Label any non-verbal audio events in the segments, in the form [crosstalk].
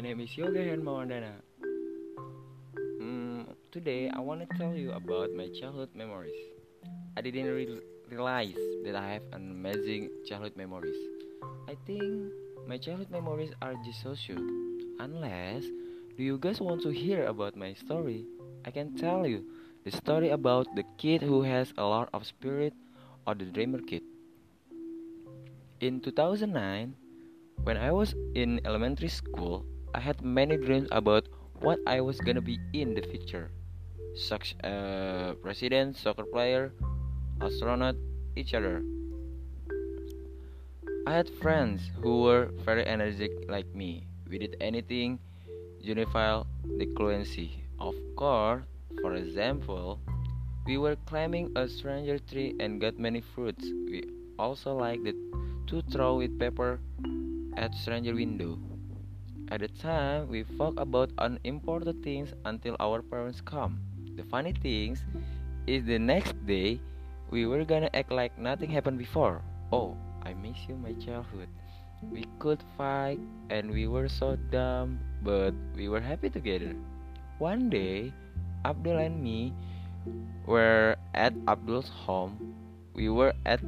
name is Yoga Hermawandana. Mm, today I want to tell you about my childhood memories. I didn't re- realize that I have amazing childhood memories. I think my childhood memories are just. Unless, do you guys want to hear about my story? I can tell you the story about the kid who has a lot of spirit or the dreamer kid. In 2009, when I was in elementary school, I had many dreams about what I was gonna be in the future, such as president, soccer player, astronaut, each other. I had friends who were very energetic like me. We did anything, unify the fluency. Of course, for example, we were climbing a stranger tree and got many fruits. We also liked to throw with paper at stranger window. At the time, we talk about unimportant things until our parents come. The funny things is the next day we were gonna act like nothing happened before. Oh, I miss you, my childhood. We could fight and we were so dumb, but we were happy together. One day, Abdul and me were at Abdul's home. We were at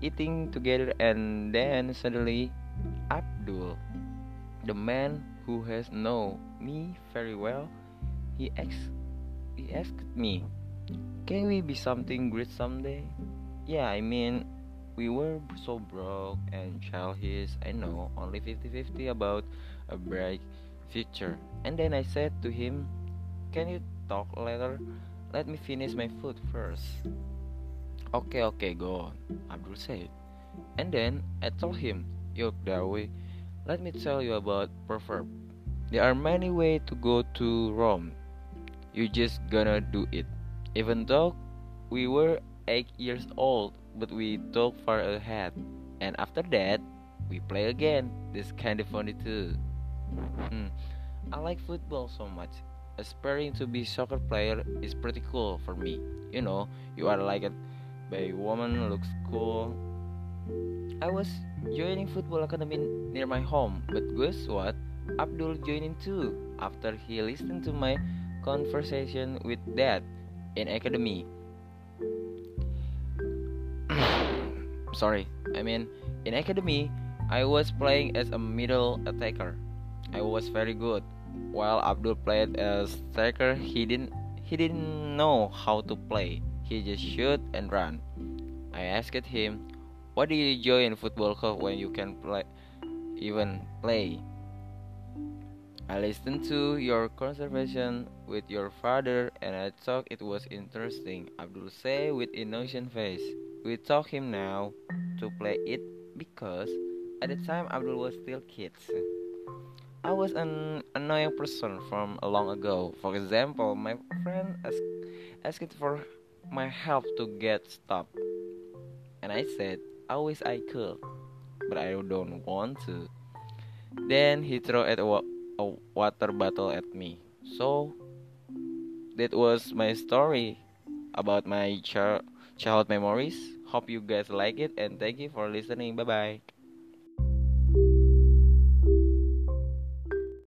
eating together and then suddenly Abdul, the man who has known me very well, he asked, he asked me, "Can we be something great someday?" Yeah, I mean, we were so broke and childish. I know, only 50-50 about a bright future. And then I said to him, "Can you talk later? Let me finish my food first. Okay, okay, go on, Abdul said. And then I told him, Yuk Dawi, let me tell you about proverb. There are many ways to go to Rome. You just gonna do it. Even though we were eight years old, but we talk far ahead. And after that, we play again. This kind of funny too. Hmm. I like football so much. Aspiring to be soccer player is pretty cool for me. You know, you are like a by woman looks cool. I was joining football academy near my home, but guess what? Abdul joining too after he listened to my conversation with dad in academy. [coughs] Sorry, I mean in academy I was playing as a middle attacker. I was very good. While Abdul played as striker, he didn't he didn't know how to play. He just shoot and run. I asked him, "What do you enjoy in football club when you can play, even play?" I listened to your conversation with your father and I thought it was interesting. Abdul say with innocent face. We taught him now to play it because at the time Abdul was still kids. I was an annoying person from long ago. For example, my friend asked, asked for my help to get stopped. And I said, I wish I could, but I don't want to. Then he threw at a, a water bottle at me. So that was my story about my ch- childhood memories. Hope you guys like it and thank you for listening. Bye bye.